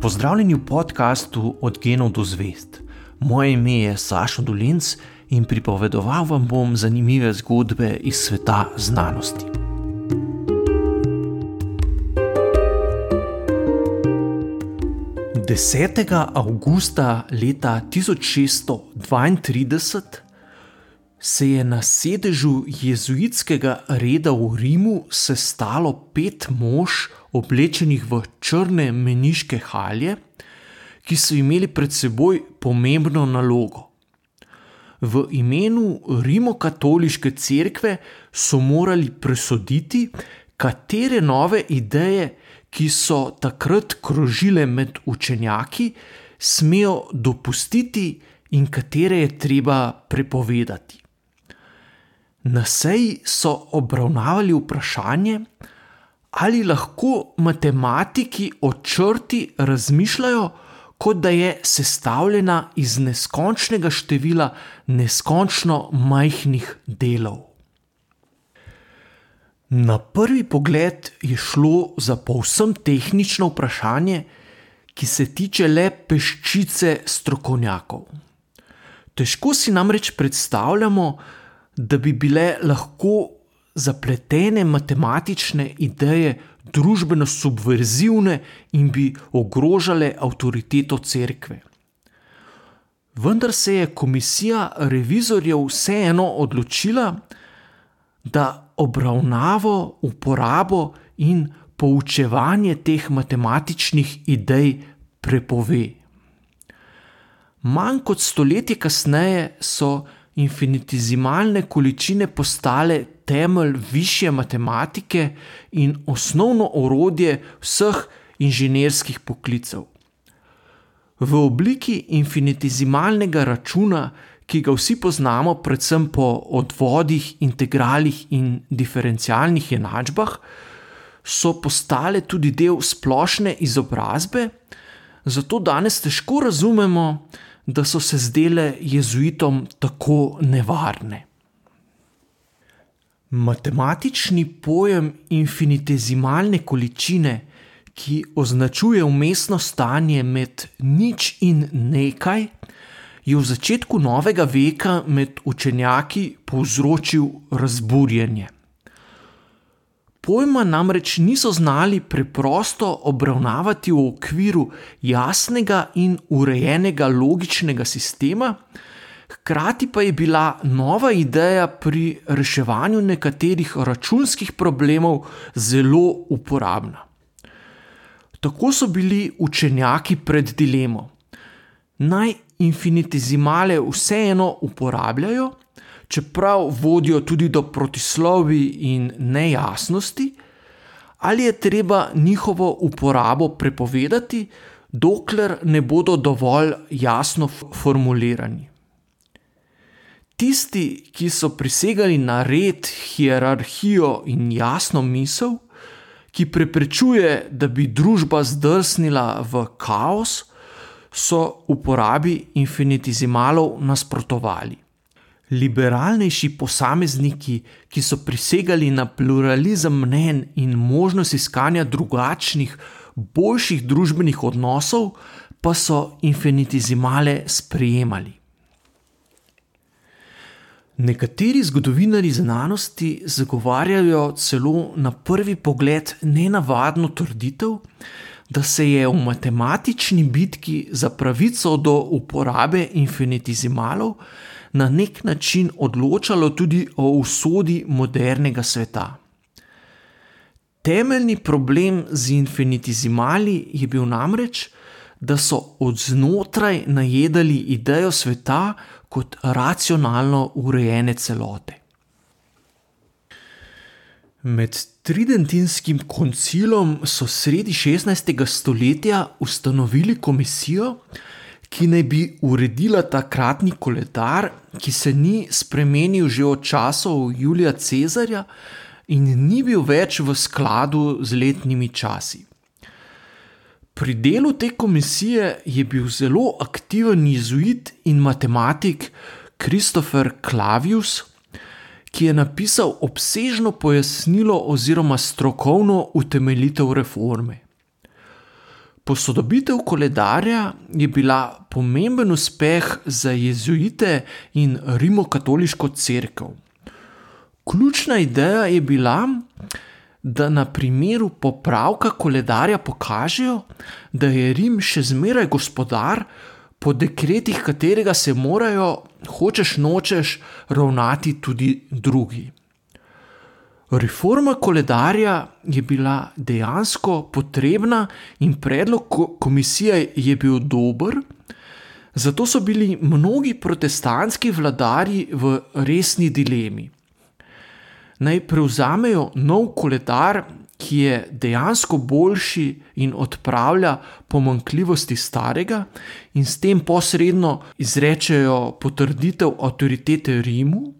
Pozdravljeni v podkastu Od genov do zvest. Moje ime je Sašo Dolinc in pripovedoval vam bom zanimive zgodbe iz sveta znanosti. Desetega avgusta leta 1632 se je na sedežu jezuitskega reda v Rimu sestalo pet mož, oblečenih v črne meniške halje, ki so imeli pred seboj pomembno nalogo. V imenu Rimokatoliške cerkve so morali presoditi, katere nove ideje, ki so takrat krožile med učenjaki, smejo dopustiti in katere je treba prepovedati. Na seji so obravnavali vprašanje, ali lahko matematiki o črti razmišljajo, kot da je sestavljena iz neskončnega števila neskončno majhnih delov. Na prvi pogled je šlo za povsem tehnično vprašanje, ki se tiče le peščice strokovnjakov. Težko si namreč predstavljamo, da bi bile lahko zapletene matematične ideje družbeno subverzivne in bi ogrožale avtoriteto cerkve. Vendar se je komisija revizorjev vseeno odločila, da obravnavo, uporabo in poučevanje teh matematičnih idej prepove. Manj kot stoletje kasneje so infinitizimalne količine postale temelj više matematike in osnovno orodje vseh inženirskih poklicev. V obliki infinitizimalnega računa, ki ga vsi poznamo, predvsem po odvodih, integralih in diferencialnih enačbah, so postale tudi del splošne izobrazbe, zato danes težko razumemo, da so se zdele jezuitom tako nevarne. Matematični pojem infinitezimalne količine, ki označuje umestno stanje med nič in nekaj, je v začetku novega veka med učenjaki povzročil razburjenje. Pojma namreč niso znali preprosto obravnavati v okviru jasnega in urejenega logičnega sistema, hkrati pa je bila nova ideja pri reševanju nekaterih računskih problemov zelo uporabna. Tako so bili učenjaki pred dilemo. Naj infinitizimale vseeno uporabljajo, čeprav vodijo tudi do protislovi in nejasnosti, ali je treba njihovo uporabo prepovedati, dokler ne bodo dovolj jasno formulirani. Tisti, ki so prisegali na red, hierarhijo in jasno misel, ki preprečuje, da bi družba zdrsnila v kaos, so uporabi infinitizimalov nasprotovali liberalnejši posamezniki, ki so prisegali na pluralizem mnen in možnost iskanja drugačnih, boljših družbenih odnosov, pa so infinitizimale sprejemali. Nekateri zgodovinari znanosti zagovarjajo celo na prvi pogled nenavadno trditev, da se je v matematični bitki za pravico do uporabe infinitizimalov na nek način odločalo tudi o usodi modernega sveta. Temeljni problem z infinitizimali je bil namreč, da so od znotraj najedali idejo sveta kot racionalno urejene celote. Med Tridentinskim koncilom so sredi 16. stoletja ustanovili komisijo, ki naj bi uredila takratni koledar, ki se ni spremenil že od časov Julija Cezarja in ni bil več v skladu z letnimi časi. Pri delu te komisije je bil zelo aktiven jezuit in matematik Christopher Clavius, ki je napisal obsežno pojasnilo oziroma strokovno utemeljitev reforme. Posodobitev koledarja je bila pomemben uspeh za jezuite in rimokatoliško crkvo. Ključna ideja je bila, da na primeru popravka koledarja pokažejo, da je Rim še zmeraj gospodar, po dekretih katerega se morajo, hočeš nočeš, ravnati tudi drugi. Reforma koledarja je bila dejansko potrebna in predlog komisije je bil dober, zato so bili mnogi protestantski vladari v resni dilemi. Naj prevzamejo nov koledar, ki je dejansko boljši in odpravlja pomankljivosti starega, in s tem posredno izrečejo potrditev avtoritete Rimu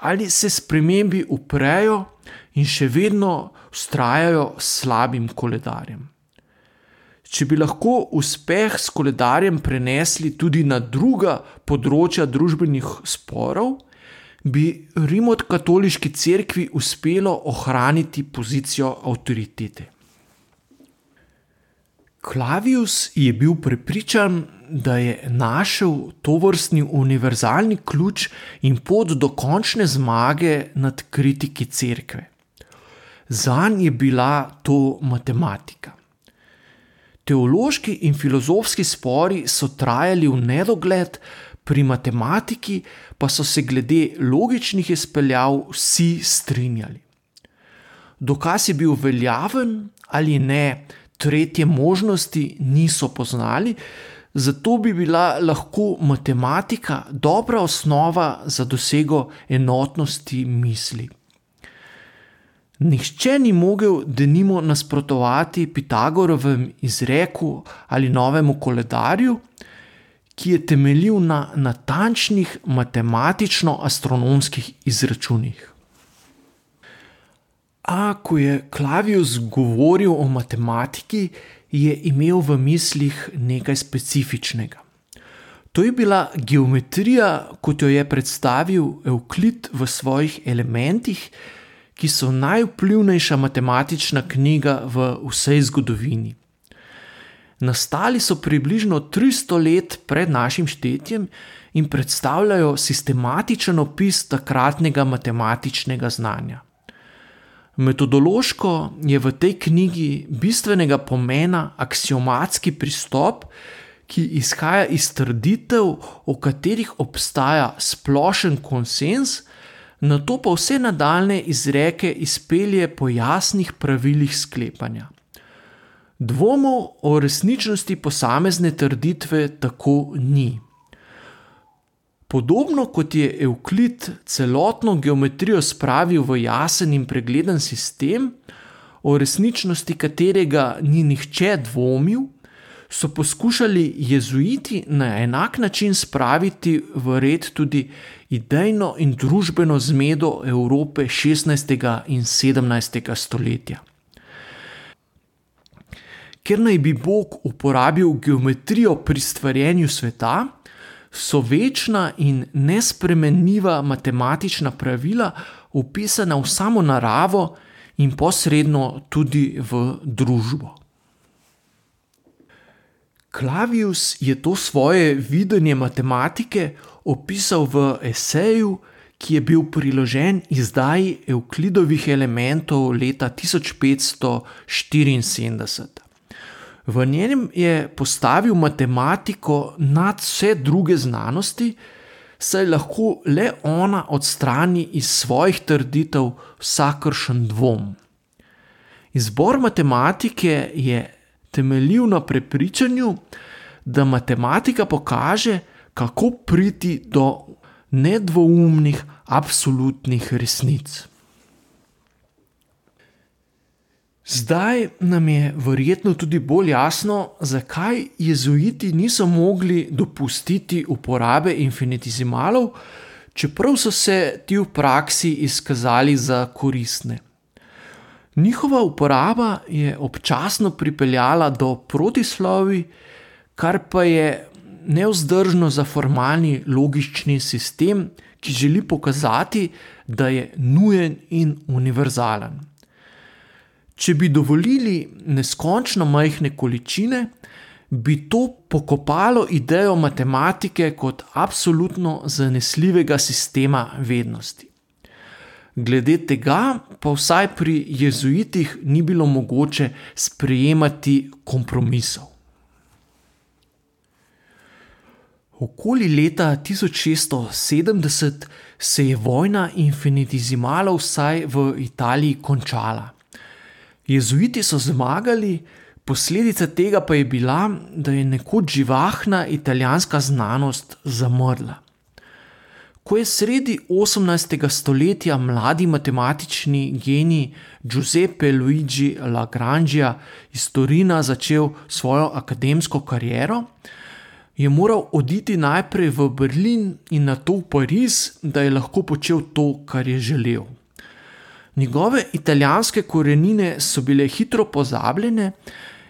ali se spremembi uprejo in še vedno ustrajajo s slabim koledarjem. Če bi lahko uspeh s koledarjem prenesli tudi na druga področja družbenih sporov, bi rimokatoliški cerkvi uspelo ohraniti pozicijo avtoritete. Klavius je bil prepričan, da je našel to vrstni univerzalni ključ in pot do končne zmage nad kritiki cerkve. Za njim je bila to matematika. Teološki in filozofski spori so trajali v nedogled, pri matematiki pa so se glede logičnih izpeljav vsi strinjali. Dokaz je bil veljaven ali ne, tretje možnosti niso poznali, zato bi bila lahko matematika dobra osnova za dosego enotnosti misli. Nihče ni mogel, da nimo nasprotovati Pitagorovem izreku ali novemu koledarju, ki je temeljil na natančnih matematično-astronomskih izračunih. A ko je Klavius govoril o matematiki, je imel v mislih nekaj specifičnega. To je bila geometrija, kot jo je predstavil Euklid v svojih elementih, ki so najvplivnejša matematična knjiga v vsej zgodovini. Nastali so približno 300 let pred našim štetjem in predstavljajo sistematičen opis takratnega matematičnega znanja. Metodološko je v tej knjigi bistvenega pomena aksiomatski pristop, ki izhaja iz trditev, o katerih obstaja splošen konsens, na to pa vse nadaljne izreke izpelje po jasnih pravilih sklepanja. Dvomov o resničnosti posamezne trditve tako ni. Podobno kot je Euklid celotno geometrijo spravil v jasen in pregleden sistem, o resničnosti katerega ni nihče dvomil, so poskušali jezuiti na enak način spraviti v red tudi idejno in družbeno zmedo Evrope 16. in 17. stoletja. Ker naj bi Bog uporabil geometrijo pri stvarjenju sveta, so večna in nespremenljiva matematična pravila upisana v samo naravo in posredno tudi v družbo. Klavius je to svoje videnje matematike opisal v eseju, ki je bil priložen izdaji Euklidovih elementov leta 1574. V njem je postavil matematiko nad vse druge znanosti, saj lahko le ona odstrani iz svojih trditev vsakršen dvom. Izbor matematike je temeljil na prepričanju, da matematika pokaže, kako priti do nedvoumnih, absolutnih resnic. Zdaj nam je verjetno tudi bolj jasno, zakaj jezuiti niso mogli dopustiti uporabe infinitizimalov, čeprav so se ti v praksi izkazali za koristne. Njihova uporaba je občasno pripeljala do protislovi, kar pa je neuzdržno za formalni logični sistem, ki želi pokazati, da je nujen in univerzalen. Če bi dovolili neskončno majhne količine, bi to pokopalo idejo matematike kot absolutno zanesljivega sistema vednosti. Glede tega pa vsaj pri jezuitih ni bilo mogoče sprejemati kompromisov. Okoli leta 1670 se je vojna infinitizimala vsaj v Italiji končala. Jezuiti so zmagali, posledica tega pa je bila, da je nekoč živahna italijanska znanost zamrla. Ko je sredi 18. stoletja mladi matematični genij Giuseppe Luigi Lagrange iz Torina začel svojo akademsko kariero, je moral oditi najprej v Berlin in nato v Pariz, da je lahko počel to, kar je želel. Njegove italijanske korenine so bile hitro pozabljene,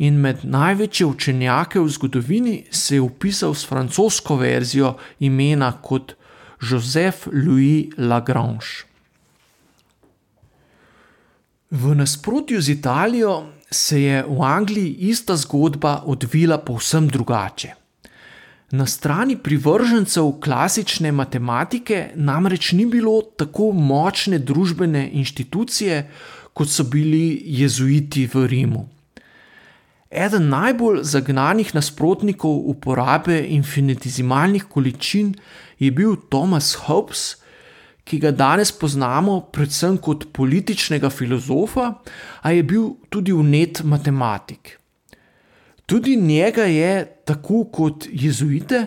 in med največje učenjake v zgodovini se je upisal s francosko verzijo imena kot Joseph Louis Lagrange. V nasprotju z Italijo se je v Angliji ista zgodba odvila povsem drugače. Na strani privržencev klasične matematike namreč ni bilo tako močne družbene inštitucije, kot so bili jezuiti v Rimu. Eden najbolj zagnanih nasprotnikov uporabe infinitizimalnih količin je bil Thomas Hobbes, ki ga danes poznamo predvsem kot političnega filozofa, a je bil tudi unet matematik. Tudi njega je, tako kot jezuite,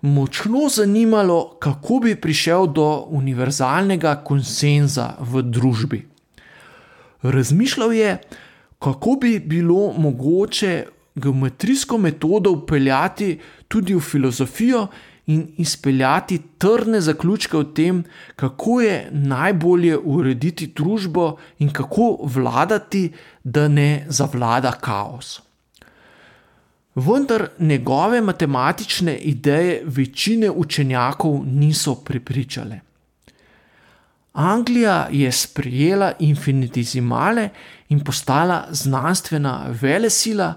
močno zanimalo, kako bi prišel do univerzalnega konsenza v družbi. Razmišljal je, kako bi bilo mogoče geometrijsko metodo upeljati tudi v filozofijo in izpeljati trdne zaključke o tem, kako je najbolje urediti družbo in kako vladati, da ne zavlada kaos. Vendar njegove matematične ideje večine učenjakov niso prepričale. Anglija je sprejela infinitizimale in postala znanstvena velesila,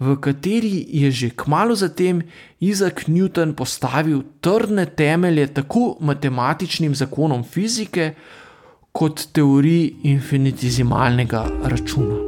v kateri je že kmalo zatem Isaac Newton postavil trdne temelje tako matematičnim zakonom fizike, kot teoriji infinitizimalnega računa.